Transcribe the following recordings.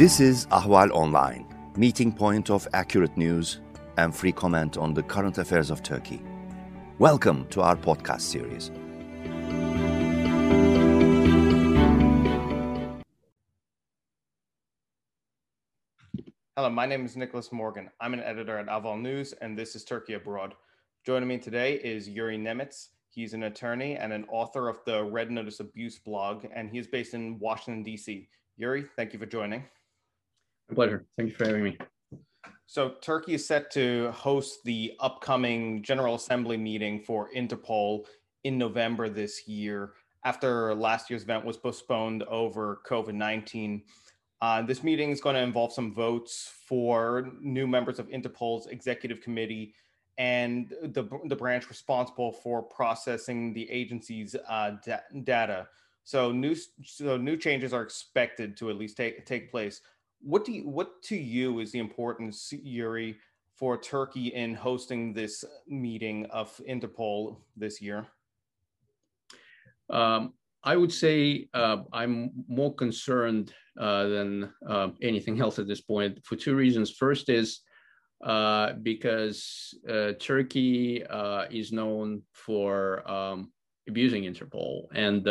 This is Ahval Online, meeting point of accurate news and free comment on the current affairs of Turkey. Welcome to our podcast series. Hello, my name is Nicholas Morgan. I'm an editor at Ahval News, and this is Turkey Abroad. Joining me today is Yuri Nemets. He's an attorney and an author of the Red Notice Abuse blog, and he is based in Washington, D.C. Yuri, thank you for joining. My pleasure. Thank you for having me. So, Turkey is set to host the upcoming General Assembly meeting for Interpol in November this year after last year's event was postponed over COVID 19. Uh, this meeting is going to involve some votes for new members of Interpol's executive committee and the, the branch responsible for processing the agency's uh, da- data. So new so new changes are expected to at least take take place. What do you, what to you is the importance, Yuri, for Turkey in hosting this meeting of Interpol this year? Um, I would say uh, I'm more concerned uh, than uh, anything else at this point for two reasons. First is uh, because uh, Turkey uh, is known for um, abusing Interpol, and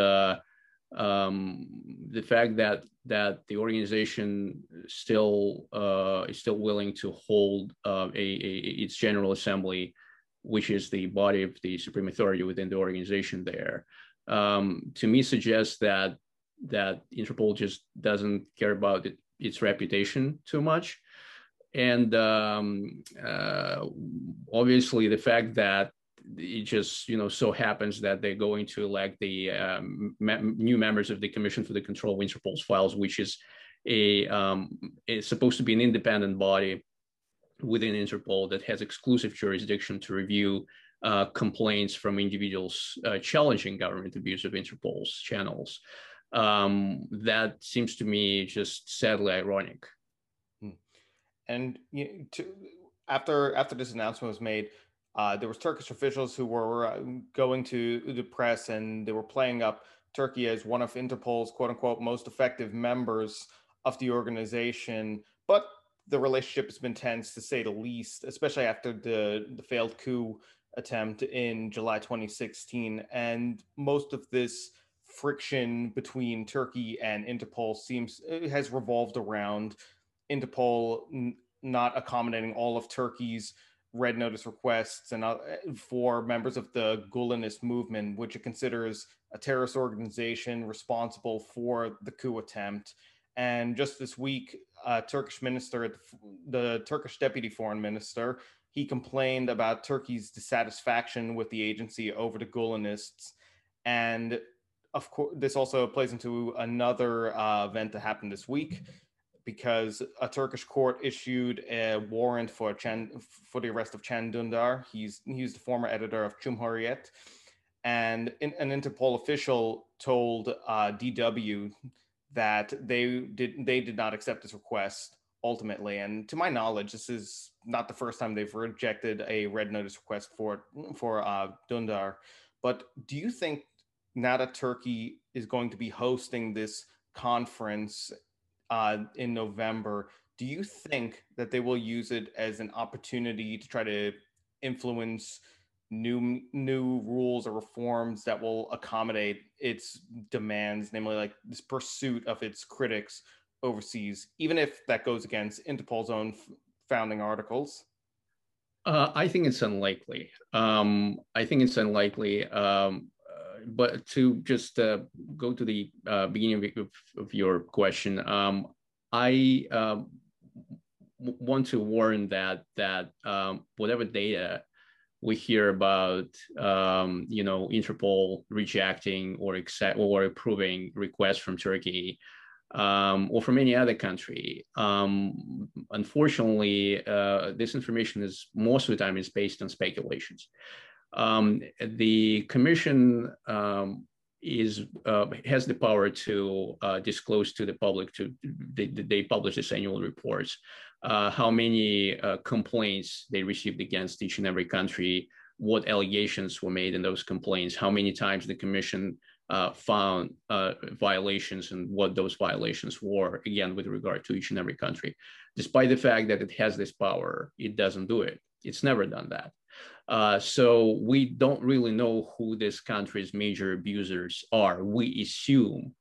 um, the fact that that the organization still uh, is still willing to hold uh, a, a, its general assembly, which is the body of the supreme authority within the organization, there, um, to me suggests that that Interpol just doesn't care about it, its reputation too much, and um, uh, obviously the fact that it just you know so happens that they're going to elect the um, new members of the Commission for the Control of Interpol's Files, which is a um, is supposed to be an independent body within Interpol that has exclusive jurisdiction to review uh, complaints from individuals uh, challenging government abuse of Interpol's channels. Um, that seems to me just sadly ironic. Hmm. And you know, to, after after this announcement was made, uh, there was Turkish officials who were uh, going to the press and they were playing up Turkey as one of Interpol's quote unquote most effective members of the organization. But the relationship has been tense to say the least, especially after the, the failed coup attempt in July 2016. And most of this friction between Turkey and Interpol seems has revolved around Interpol n- not accommodating all of Turkey's red notice requests and uh, for members of the Gulenist movement, which it considers a terrorist organization responsible for the coup attempt. And just this week, a Turkish minister, the Turkish deputy foreign minister, he complained about Turkey's dissatisfaction with the agency over the Gulenists. And of course, this also plays into another uh, event that happened this week because a Turkish court issued a warrant for for the arrest of Can Dündar. He's he's the former editor of Cumhuriyet, and in, an Interpol official told uh, DW that they did they did not accept his request ultimately. And to my knowledge, this is not the first time they've rejected a red notice request for for uh, Dündar. But do you think now that Turkey is going to be hosting this conference uh, in November. Do you think that they will use it as an opportunity to try to influence new new rules or reforms that will accommodate its demands, namely like this pursuit of its critics overseas, even if that goes against Interpol's own founding articles? Uh, I think it's unlikely. Um, I think it's unlikely. Um, but to just uh, go to the uh, beginning of, of, your question, um, I um, want to warn that that um, whatever data we hear about, um, you know, Interpol rejecting or accept or approving requests from Turkey um, or from any other country. Unfortunately, uh, this information is most of the time is based on speculations. Um, the commission um, is uh, has the power to uh, disclose to the public to they, they publish this annual reports uh, how many uh, complaints they received against each and every country what allegations were made in those complaints how many times the commission uh, found uh, violations and what those violations were, again, with regard to each and every country. Despite the fact that it has this power, it doesn't do it. It's never done that. Uh, so we don't really know who this country's major abusers are. We assume,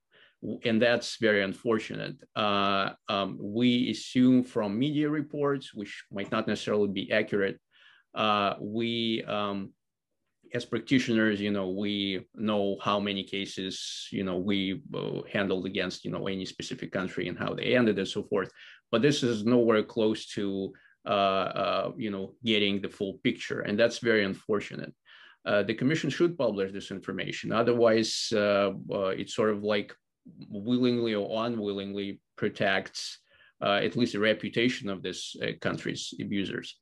and that's very unfortunate. Uh, um, we assume from media reports, which might not necessarily be accurate. Uh, we um, as practitioners, you know, we know how many cases, you know, we uh, handled against, you know, any specific country and how they ended and so forth. But this is nowhere close to, you know, getting the full picture. And that's very unfortunate. Uh, the commission should publish this information. Otherwise, uh, uh, it's sort of like willingly or unwillingly protects at least the reputation of this country's abusers.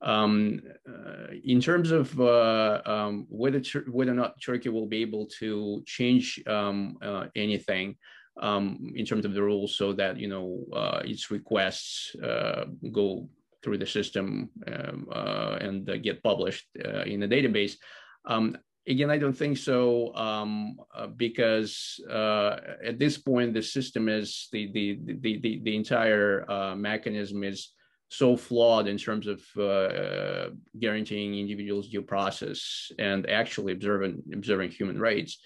Um, uh, in terms of uh, um, whether whether or not Turkey will be able to change um, uh, anything um, in terms of the rules, so that you know uh, its requests uh, go through the system um, uh, and get published in the database. Um, again, I don't think so because at this point the system is the the the the, the entire mechanism is so flawed in terms of uh, guaranteeing individuals due process and actually observing observing human rights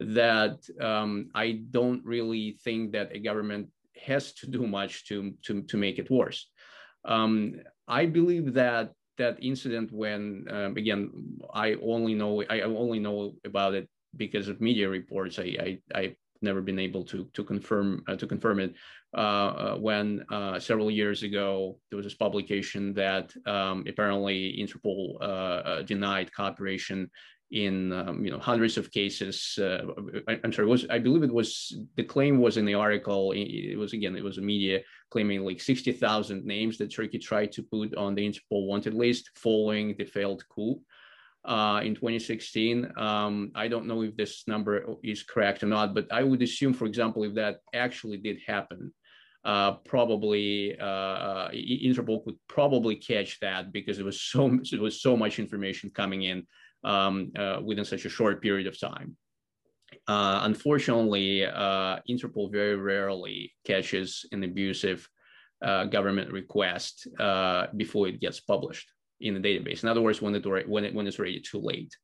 that um, I don't really think that a government has to do much to to to make it worse. Um, I believe that that incident when um, again I only know I only know about it because of media reports. I I, I never been able to to confirm uh, to confirm it. Uh, uh, when uh, several years ago there was this publication that um, apparently Interpol uh, uh, denied cooperation in um, you know hundreds of cases. I, am sorry, was I believe it was the claim was in the article. It was again it was a media claiming like 60,000 names that Turkey tried to put on the Interpol wanted list following the failed coup uh, in 2016. Um, I don't know if this number is correct or not, but I would assume, for example, if that actually did happen, uh, probably uh, uh Interpol could probably catch that because it was so it was so much information coming in um, uh, within such a short period of time. Uh, unfortunately, Interpol very rarely catches an abusive government request before it gets published in the database. In other words, when, it, when, it, when it's already too late.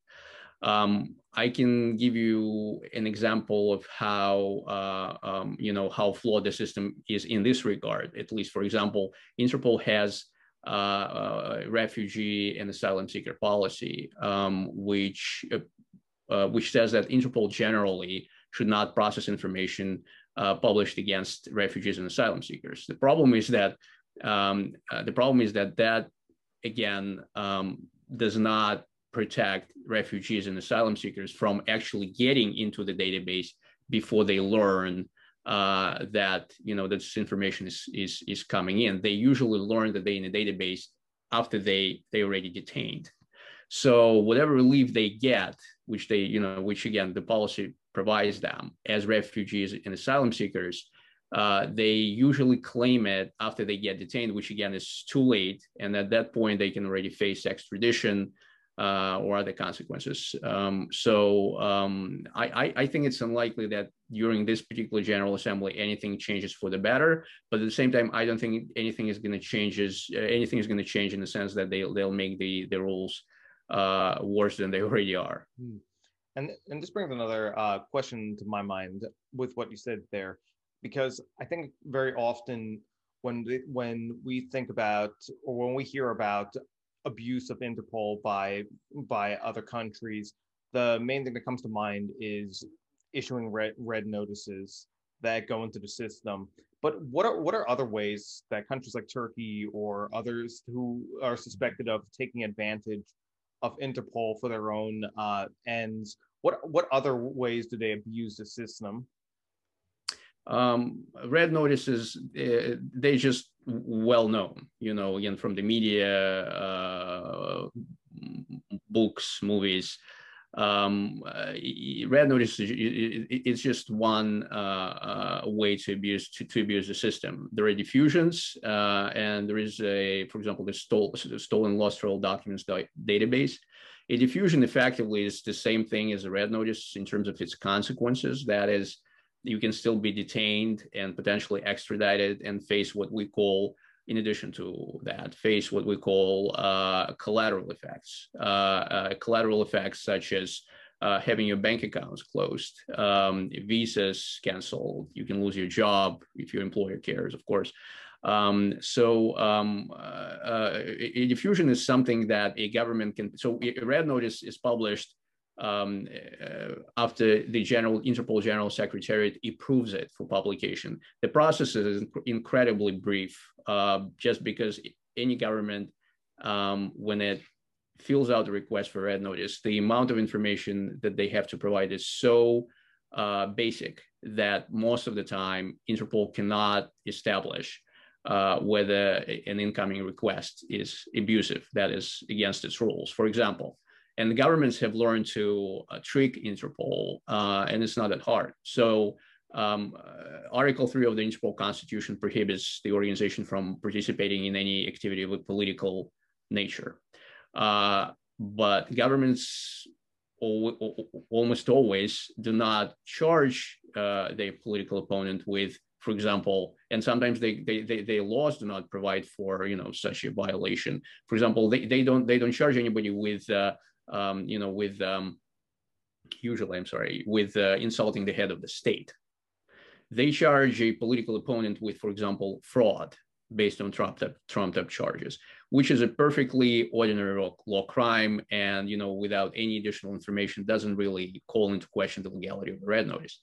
Um, I can give you an example of how uh, um, you know how flawed the system is in this regard. At least, for example, Interpol has uh, refugee and asylum seeker policy, um, which uh, uh, which says that Interpol generally should not process information uh, published against refugees and asylum seekers. The problem is that um, uh, the problem is that that again, um, does not protect refugees and asylum seekers from actually getting into the database before they learn uh, that you know that this information is, is is coming in. They usually learn that they're in a database after they they already detained. So whatever relief they get, which they you know which again the policy provides them as refugees and asylum seekers, uh, they usually claim it after they get detained, which again is too late. And at that point, they can already face extradition uh, or other consequences. Um, so um, I, I, think it's unlikely that during this particular General Assembly anything changes for the better. But at the same time, I don't think anything is going to change. Uh, anything is going to change in the sense that they they'll make the the rules uh, worse than they already are. Hmm. And and this brings another uh, question to my mind with what you said there because I think very often when when we think about or when we hear about abuse of Interpol by by other countries, the main thing that comes to mind is issuing red red notices that go into the system. But what are what are other ways that countries like Turkey or others who are suspected of taking advantage of Interpol for their own uh, ends? What what other ways do they abuse the system? um, red notices uh, they just well known you know again from the media uh, books movies um, uh, red notice it's just one uh, uh, way to abuse to, to, abuse the system there are diffusions uh, and there is a for example the stole, stolen lost travel documents database A diffusion effectively is the same thing as a red notice in terms of its consequences. That is, you can still be detained and potentially extradited and face what we call, in addition to that, face what we call uh, collateral effects. Uh, uh, collateral effects such as uh, having your bank accounts closed, um, visas canceled, you can lose your job if your employer cares, of course. Um, so um, uh, uh, diffusion is something that a government can. So a red notice is published um, uh, after the general Interpol General Secretariat approves it for publication. The process is inc- incredibly brief, uh, just because any government, um, when it fills out the request for red notice, the amount of information that they have to provide is so uh, basic that most of the time Interpol cannot establish uh, whether an incoming request is abusive, that is against its rules. For example, and the governments have learned to uh, trick Interpol, uh, and it's not that hard. So um, uh, Article 3 of the Interpol Constitution prohibits the organization from participating in any activity of a political nature. Uh, but governments almost always do not charge uh, their political opponent with for example, and sometimes they, they, they, their laws do not provide for, you know, such a violation. For example, they, they don't, they don't charge anybody with, uh, um, you know, with, um, usually, I'm sorry, with uh, insulting the head of the state. They charge a political opponent with, for example, fraud based on trumped up, trumped up charges, which is a perfectly ordinary law, law, crime. And, you know, without any additional information, doesn't really call into question the legality of the red notice.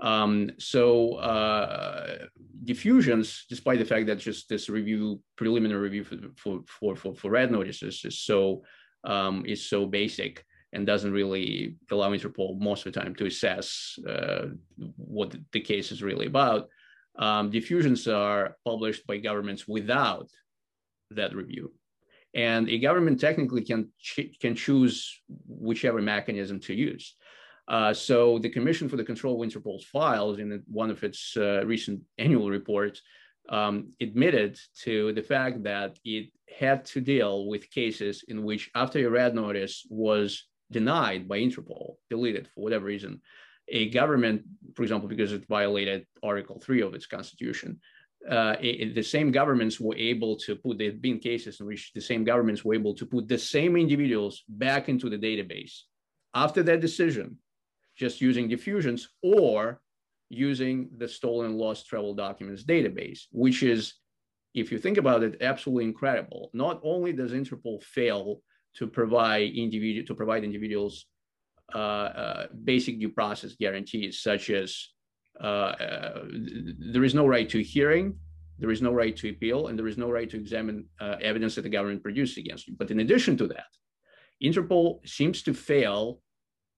Um, so uh, diffusions, despite the fact that just this review, preliminary review for for for, for red notices is so um, is so basic and doesn't really allow Interpol most of the time to assess uh, what the case is really about. Um, diffusions are published by governments without that review. And a government technically can, ch- can choose whichever mechanism to use. Uh, so the Commission for the Control of Interpol's files, in one of its uh, recent annual reports, um, admitted to the fact that it had to deal with cases in which, after a red notice was denied by Interpol, deleted for whatever reason, a government, for example, because it violated Article 3 of its constitution, uh, it, the same governments were able to put, there have been cases in which the same governments were able to put the same individuals back into the database. After that decision, just using diffusions or using the stolen lost travel documents database, which is, if you think about it, absolutely incredible. Not only does Interpol fail to provide individual to provide individuals uh, uh, basic due process guarantees, such as uh, uh there is no right to hearing, there is no right to appeal, and there is no right to examine uh, evidence that the government produced against you. But in addition to that, Interpol seems to fail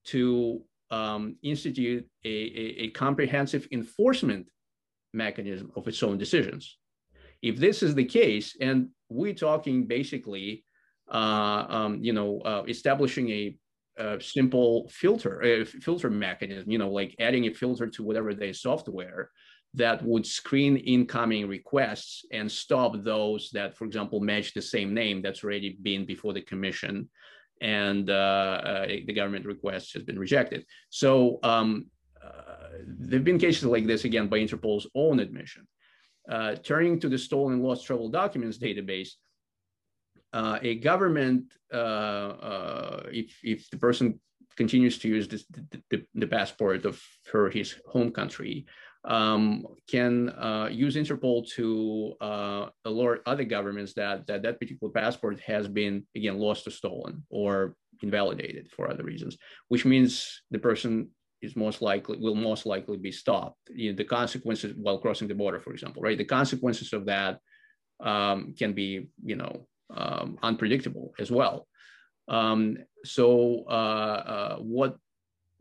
to um, institute a, a, a, comprehensive enforcement mechanism of its own decisions. If this is the case, and we're talking basically, uh, um, you know, uh, establishing a, a, simple filter, a filter mechanism, you know, like adding a filter to whatever their software that would screen incoming requests and stop those that, for example, match the same name that's already been before the commission and uh, uh, the government request has been rejected. So um, uh, there have been cases like this, again, by Interpol's own admission. Turning to the stolen lost travel documents database, uh, a government, uh, uh, if, if the person continues to use this, the, the, the, passport of her his home country, um, can uh, use Interpol to uh, alert other governments that, that that particular passport has been, again, lost or stolen or invalidated for other reasons, which means the person is most likely will most likely be stopped. You know, the consequences while crossing the border, for example, right? The consequences of that um, can be, you know, um, unpredictable as well. Um, so uh, uh, what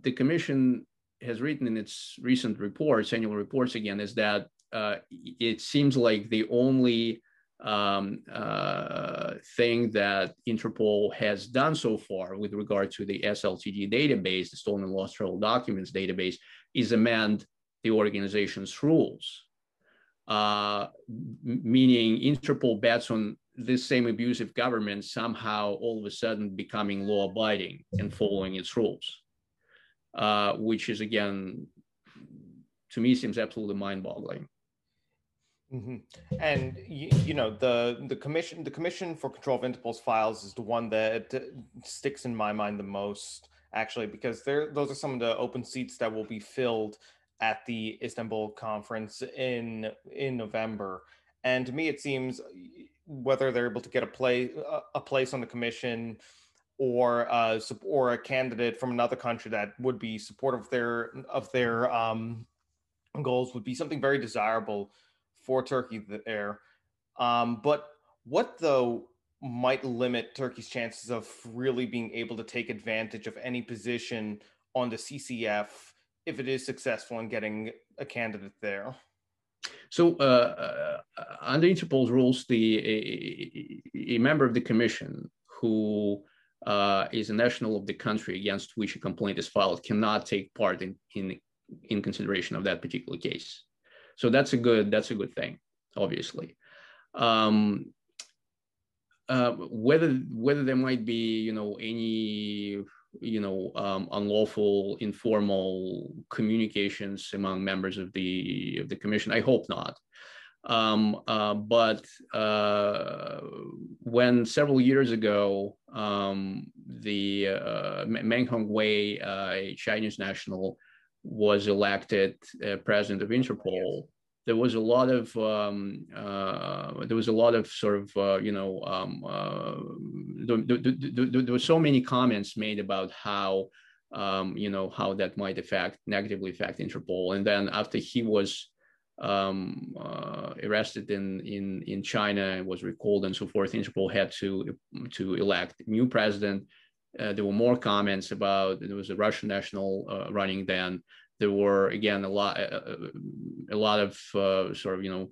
the commission has written in its recent reports, annual reports again, is that uh, it seems like the only um, uh, thing that Interpol has done so far with regard to the SLTD database, the stolen and lost travel documents database, is amend the organization's rules. Uh, meaning Interpol bets on this same abusive government somehow all of a sudden becoming law abiding and following its rules, uh, which is again, to me, seems absolutely mind boggling. Mm-hmm. And you, you, know the the commission the commission for control of Interpol's files is the one that sticks in my mind the most actually because there those are some of the open seats that will be filled at the Istanbul conference in in November. And to me, it seems whether they're able to get a play a place on the commission or uh, or a candidate from another country that would be supportive of their of their um, goals would be something very desirable for Turkey there. Um, but what though might limit Turkey's chances of really being able to take advantage of any position on the CCF if it is successful in getting a candidate there? So, uh, uh, under Interpol's rules, the a, a, member of the commission who uh, is a national of the country against which a complaint is filed cannot take part in, in in consideration of that particular case. So that's a good that's a good thing, obviously. Um, uh, whether whether there might be you know any you know um, unlawful informal communications among members of the of the commission i hope not um, uh, but uh, when several years ago um, the uh, meng hongwei uh, a chinese national was elected uh, president of interpol there was a lot of um, uh, there was a lot of sort of uh, you know um, uh, there, there, there, there, were so many comments made about how um, you know how that might affect negatively affect Interpol, and then after he was um, uh, arrested in in in China and was recalled and so forth, Interpol had to to elect new president. Uh, there were more comments about there was a Russian national uh, running then. There were again a lot a lot of uh, sort of you know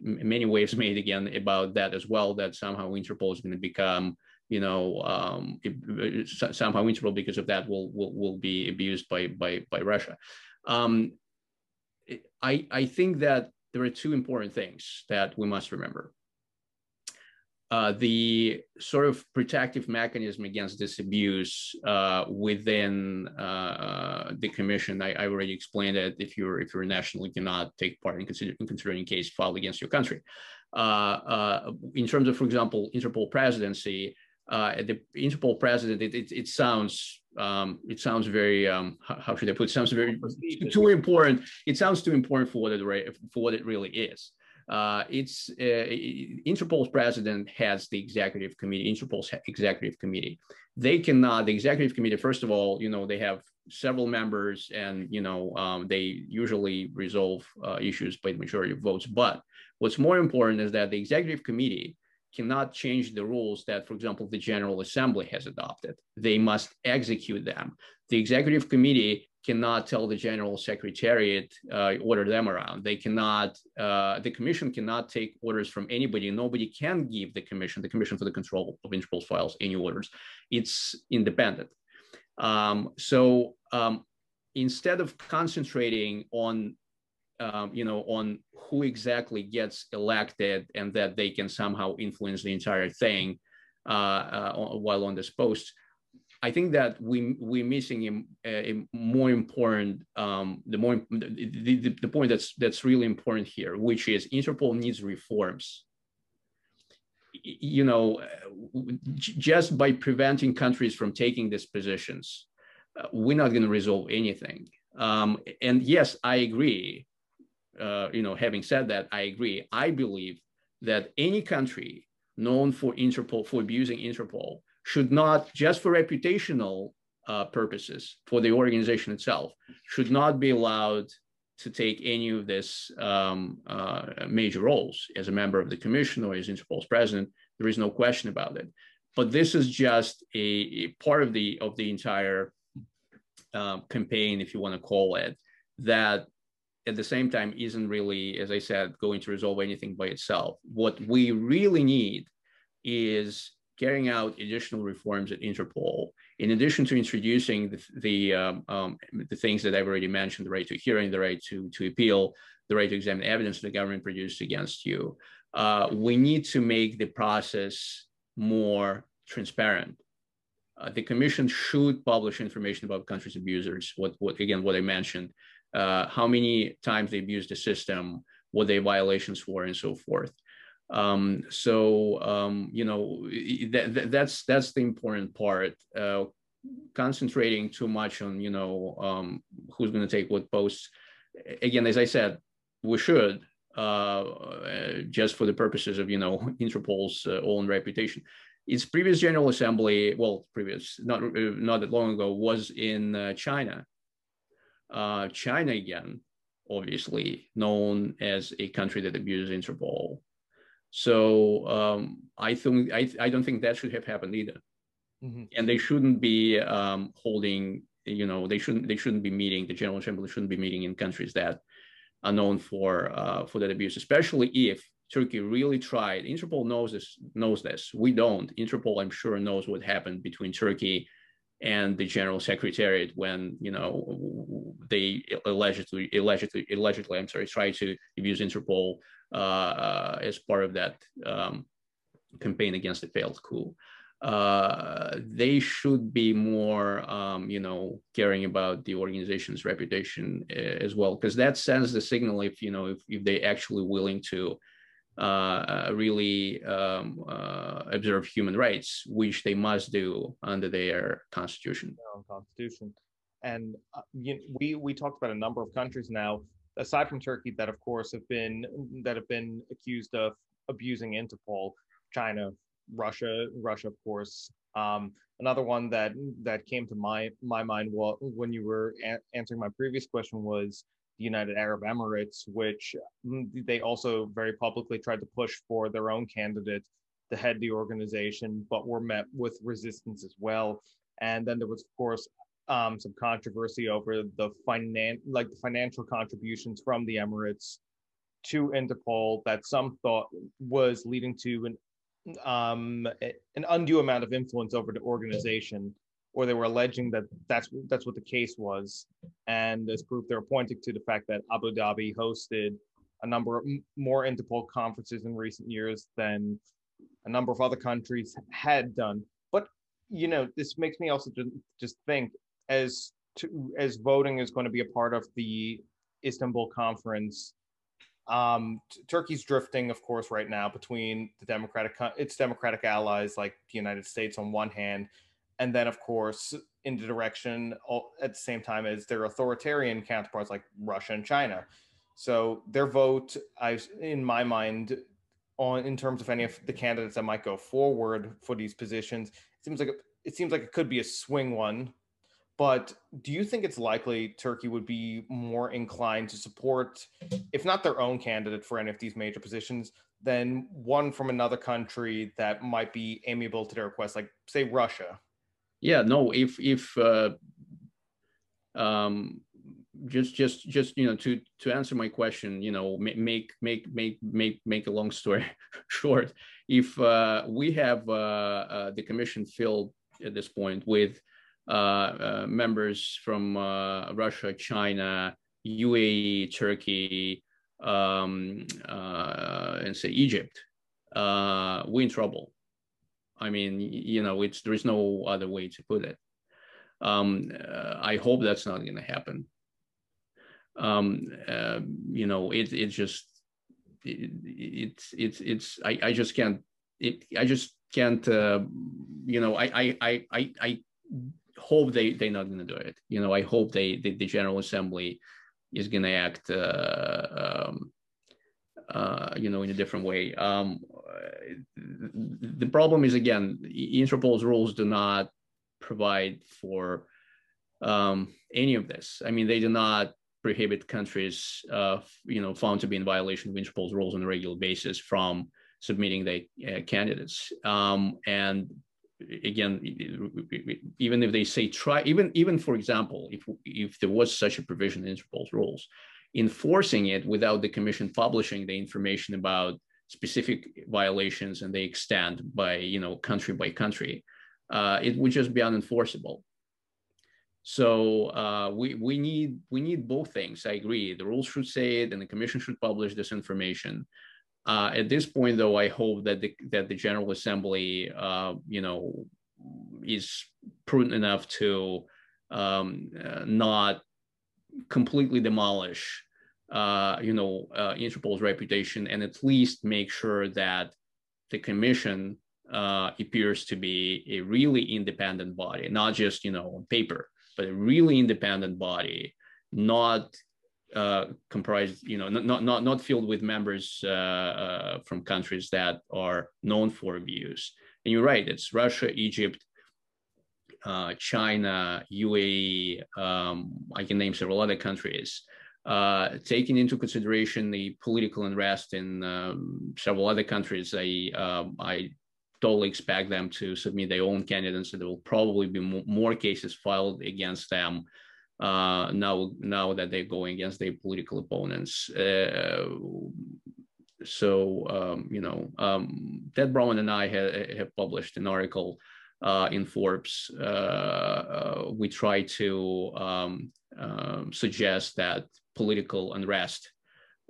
many waves made again about that as well that somehow interpol is going to become you know um, somehow interpol because of that will will, will be abused by by by russia. Um, i i think that there are two important things that we must remember uh, the sort of protective mechanism against this abuse uh, within uh, the commission, I, I, already explained it. If you're if you're a national, you cannot take part in, consider, in considering case filed against your country. Uh, uh, in terms of, for example, Interpol presidency, the Interpol president, it, it, it sounds um, it sounds very um, how, should I put? It sounds very too important. It sounds too important for what it for what it really is uh, it's uh, Interpol's president has the executive committee, Interpol's executive committee. They cannot, the executive committee, first of all, you know, they have several members and, you know, um, they usually resolve uh, issues by the majority of votes. But what's more important is that the executive committee cannot change the rules that, for example, the General Assembly has adopted. They must execute them. The executive committee cannot tell the general secretariat uh, order them around. They cannot uh, the commission cannot take orders from anybody. Nobody can give the commission the commission for the control of interpol files any orders. It's independent. Um, so um, instead of concentrating on um, you know on who exactly gets elected and that they can somehow influence the entire thing uh, uh while on this post I think that we we're missing a, a more important um, the more the, the, the point that's that's really important here, which is Interpol needs reforms. You know, just by preventing countries from taking these positions, uh, we're not going to resolve anything. Um, and yes, I agree. Uh, you know, having said that, I agree. I believe that any country known for Interpol for abusing Interpol should not, just for reputational uh, purposes for the organization itself, should not be allowed to take any of this um, uh, major roles as a member of the commission or as Interpol's president. There is no question about it. But this is just a, a part of the of the entire um, campaign, if you want to call it, that at the same time isn't really, as I said, going to resolve anything by itself. What we really need is carrying out additional reforms at Interpol, in addition to introducing the, the, um, um, the things that I've already mentioned, the right to hearing, the right to, to appeal, the right to examine evidence the government produced against you, uh, we need to make the process more transparent. Uh, the commission should publish information about countries' abusers. What, what again, what I mentioned, uh, how many times they abused the system, what their violations were, and so forth. Um, so um, you know that, that, that's that's the important part. Uh, concentrating too much on you know um, who's going to take what posts. Again, as I said, we should uh, just for the purposes of you know Interpol's uh, own reputation. Its previous General Assembly, well, previous not uh, not that long ago, was in uh, China. Uh, China again, obviously known as a country that abuses Interpol. So um, I think I, I don't think that should have happened either. Mm-hmm. And they shouldn't be um, holding, you know, they shouldn't they shouldn't be meeting. The General Assembly shouldn't be meeting in countries that are known for uh, for that abuse, especially if Turkey really tried. Interpol knows this. Knows this. We don't. Interpol, I'm sure, knows what happened between Turkey and the General Secretariat when you know they allegedly, allegedly, allegedly, I'm sorry, tried to abuse Interpol uh, uh, as part of that um, campaign against the failed coup uh, they should be more, um, you know, caring about the organization's reputation uh, as well, because that sends the signal if you know if, if they actually willing to uh, really um, uh, observe human rights, which they must do under their constitution. constitution, and uh, you, we we talked about a number of countries now, aside from Turkey, that of course have been that have been accused of abusing Interpol. China, Russia, Russia, of course. Um, another one that that came to my my mind well, when you were a- answering my previous question was the United Arab Emirates, which mm, they also very publicly tried to push for their own candidate to head the organization, but were met with resistance as well. And then there was, of course, um, some controversy over the finan- like the financial contributions from the Emirates to Interpol that some thought was leading to an um, an undue amount of influence over the organization, or they were alleging that that's that's what the case was. And as proof, they're pointing to the fact that Abu Dhabi hosted a number of more Interpol conferences in recent years than a number of other countries had done. But you know, this makes me also just think as to as voting is going to be a part of the Istanbul conference um, Turkey's drifting, of course, right now between the democratic its democratic allies like the United States on one hand, and then of course in the direction at the same time as their authoritarian counterparts like Russia and China. So their vote, I in my mind, on in terms of any of the candidates that might go forward for these positions, it seems like it seems like it could be a swing one but do you think it's likely Turkey would be more inclined to support, if not their own candidate for any of these major positions, than one from another country that might be amiable to their request, like say Russia? Yeah, no. If if uh, um, just just just you know to to answer my question, you know, make make make make make a long story short. If uh, we have uh, uh the commission filled at this point with members from uh, Russia, China, UAE, Turkey, um, and say Egypt, we're in trouble. I mean, you know, it's there is no other way to put it. Um, uh, I hope that's not going to happen. Um, uh, you know, it it just it, it's it's it's I, I just can't it I just can't uh, you know I I I I hope they they're not going to do it. You know, I hope they, the General Assembly is going to act, uh, um, uh, you know, in a different way. Um, the problem is again, Interpol's rules do not provide for um, any of this. I mean, they do not prohibit countries, uh, you know, found to be in violation of Interpol's rules on a regular basis from submitting their uh, candidates. Um, and again even if they say try even even for example if if there was such a provision in interpol's rules enforcing it without the commission publishing the information about specific violations and they extend by you know country by country uh, it would just be unenforceable. So uh, we we need we need both things. I agree. The rules should say it and the commission should publish this information Uh, at this point, though, I hope that the that the General Assembly, uh, you know, is prudent enough to um, uh, not completely demolish, uh, you know, uh, Interpol's reputation, and at least make sure that the Commission appears to be a really independent body, not just you know on paper, but a really independent body, not uh, comprised, you know, not not not filled with members uh, uh, from countries that are known for views. And you're right, it's Russia, Egypt, uh, China, UAE. Um, I can name several other countries. Uh, taking into consideration the political unrest in um, several other countries, I um, I totally expect them to submit their own candidates. So there will probably be more cases filed against them uh, now now that they're going against their political opponents. Uh, so um, you know, um, Ted Bromund and I ha- have published an article uh, in Forbes. Uh, uh, we try to um, um, suggest that political unrest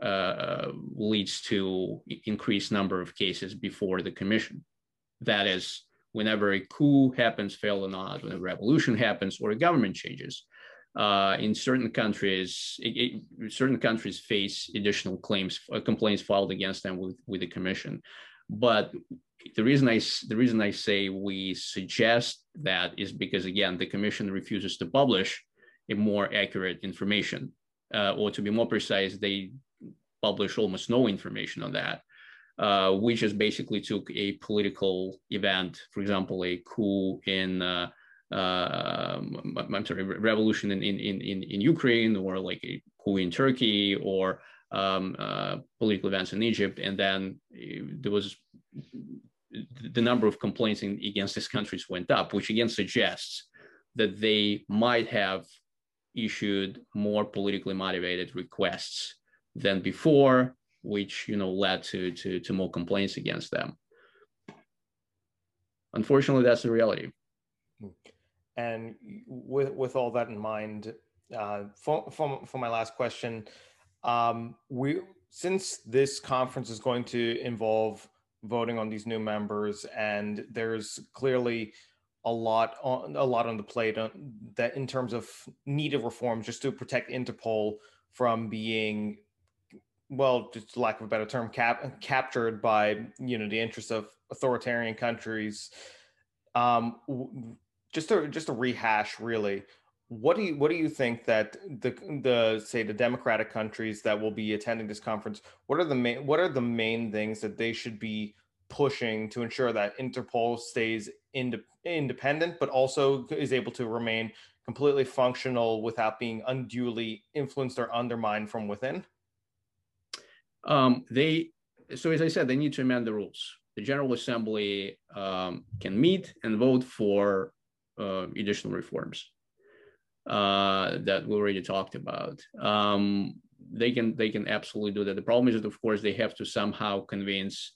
uh, leads to increased number of cases before the commission. That is, whenever a coup happens, fail or not, when a revolution happens or a government changes, uh, in certain countries, it, it, certain countries face additional claims, uh, complaints filed against them with, with the commission. But the reason I the reason I say we suggest that is because again, the commission refuses to publish a more accurate information, uh, or to be more precise, they publish almost no information on that. Uh, we just basically took a political event, for example, a coup in uh, I'm sorry, revolution in, in, in, in Ukraine or like a coup in Turkey or um, uh, political events in Egypt. And then uh, there was the number of complaints in, against these countries went up, which again suggests that they might have issued more politically motivated requests than before, which you know led to, to, to more complaints against them. Unfortunately, that's the reality. And with with all that in mind, uh, for, for, for my last question, um, we since this conference is going to involve voting on these new members, and there's clearly a lot on a lot on the plate that in terms of needed reforms just to protect Interpol from being well just lack of a better term cap, captured by you know the interests of authoritarian countries um, just to just to rehash really what do you what do you think that the the say the democratic countries that will be attending this conference what are the main what are the main things that they should be pushing to ensure that interpol stays ind- independent but also is able to remain completely functional without being unduly influenced or undermined from within? Um, they so as i said they need to amend the rules. The general assembly um, can meet and vote for uh, additional reforms uh, that we already talked about. Um, they can they can absolutely do that. The problem is that of course they have to somehow convince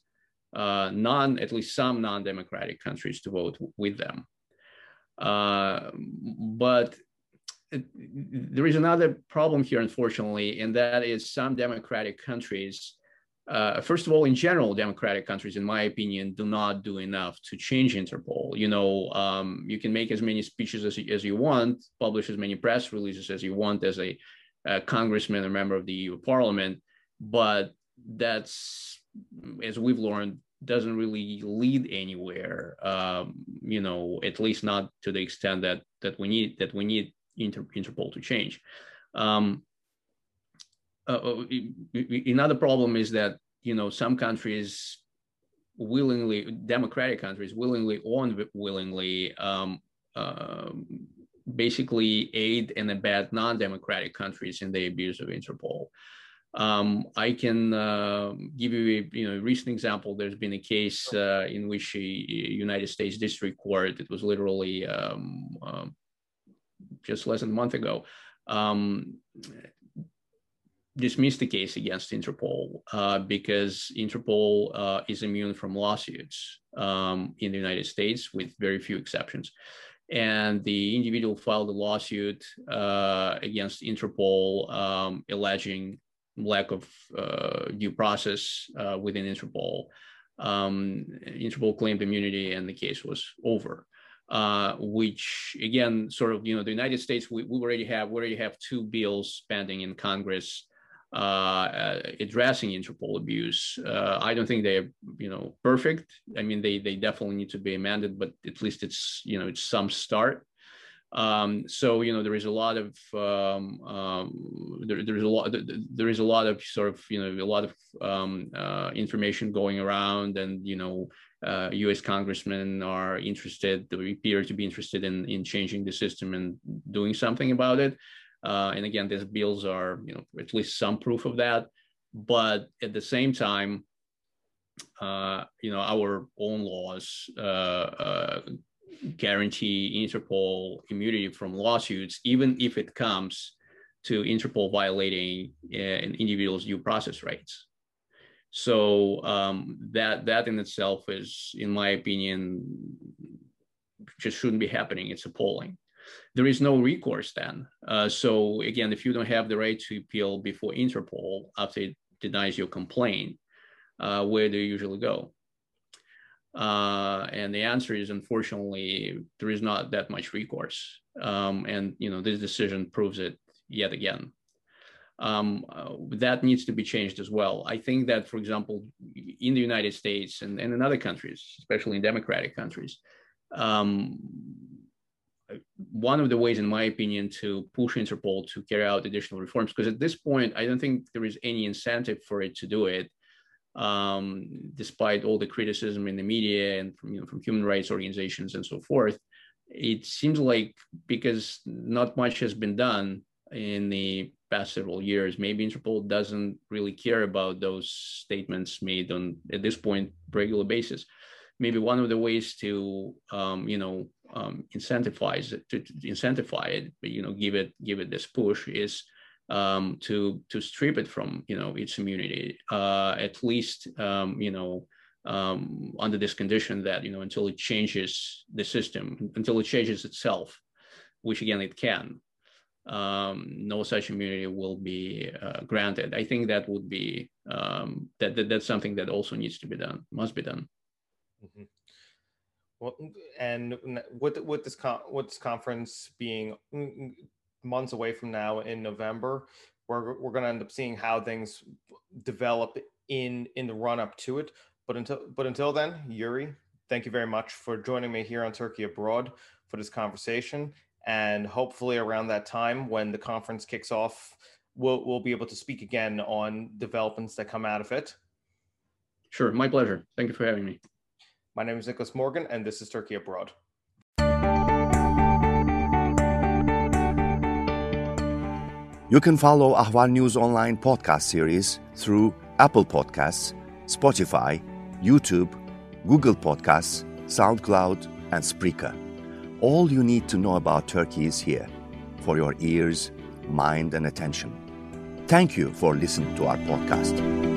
uh, non at least some non-democratic countries to vote with them. Uh, but there is another problem here, unfortunately, and that is some democratic countries uh, first of all, in general, democratic countries, in my opinion, do not do enough to change Interpol. You know, um, you can make as many speeches as, as you want, publish as many press releases as you want as a, a congressman or member of the EU Parliament, but that's, as we've learned, doesn't really lead anywhere. Um, you know, at least not to the extent that that we need that we need Inter- Interpol to change. Um, uh, uh another problem is that you know some countries willingly democratic countries willingly or unwillingly um, uh, basically aid and abet non-democratic countries in the abuse of interpol um, I can uh, give you a you know recent example. There's been a case uh, in which a, United States District Court, it was literally um, um just less than a month ago, um, dismissed the case against Interpol uh, because Interpol uh, is immune from lawsuits um, in the United States with very few exceptions. And the individual filed a lawsuit uh, against Interpol um, alleging lack of uh, due process uh, within Interpol. Um, Interpol claimed immunity, and the case was over. Uh, which again, sort of, you know, the United States, we, we already have we already have two bills pending in Congress uh, addressing Interpol abuse. Uh, I don't think they're you know perfect. I mean, they they definitely need to be amended, but at least it's you know it's some start. Um, so you know there is a lot of um, um, there, there is a lot there is a lot of sort of you know a lot of um, uh, information going around, and you know uh, U.S. congressmen are interested, they appear to be interested in in changing the system and doing something about it. Uh, and again, these bills are you know at least some proof of that. But at the same time, uh, you know our own laws uh, uh, guarantee Interpol immunity from lawsuits, even if it comes to Interpol violating uh, an individual's due process rights. So um, that that in itself is, in my opinion, just shouldn't be happening. It's appalling. There is no recourse then. Uh, so again, if you don't have the right to appeal before Interpol after it denies your complaint, uh, where do you usually go? Uh, and the answer is unfortunately there is not that much recourse. Um, and you know this decision proves it yet again. Um, uh, that needs to be changed as well. I think that, for example, in the United States and, and in other countries, especially in democratic countries, um, one of the ways, in my opinion, to push Interpol to carry out additional reforms, because at this point, I don't think there is any incentive for it to do it um, despite all the criticism in the media and from, you know, from human rights organizations and so forth. It seems like because not much has been done in the past several years, maybe Interpol doesn't really care about those statements made on at this point regular basis. Maybe one of the ways to um, you know um, incentivize it to, to incentivize it, you know, give it give it this push is um, to to strip it from you know its immunity uh, at least um, you know um, under this condition that you know until it changes the system until it changes itself which again it can um, no such immunity will be uh, granted. I think that would be that, that that's something that also needs to be done must be done mm-hmm. well and with with this con- with this conference being months away from now in November, we're, we're going to end up seeing how things develop in in the run up to it. But until but until then, Yuri, thank you very much for joining me here on Turkey Abroad for this conversation. And hopefully, around that time when the conference kicks off, we'll we'll be able to speak again on developments that come out of it. Sure, my pleasure. Thank you for having me. My name is Nicholas Morgan, and this is Turkey Abroad. You can follow Ahval News Online podcast series through Apple Podcasts, Spotify, YouTube, Google Podcasts, SoundCloud, and Spreaker. All you need to know about Turkey is here for your ears, mind, and attention. Thank you for listening to our podcast.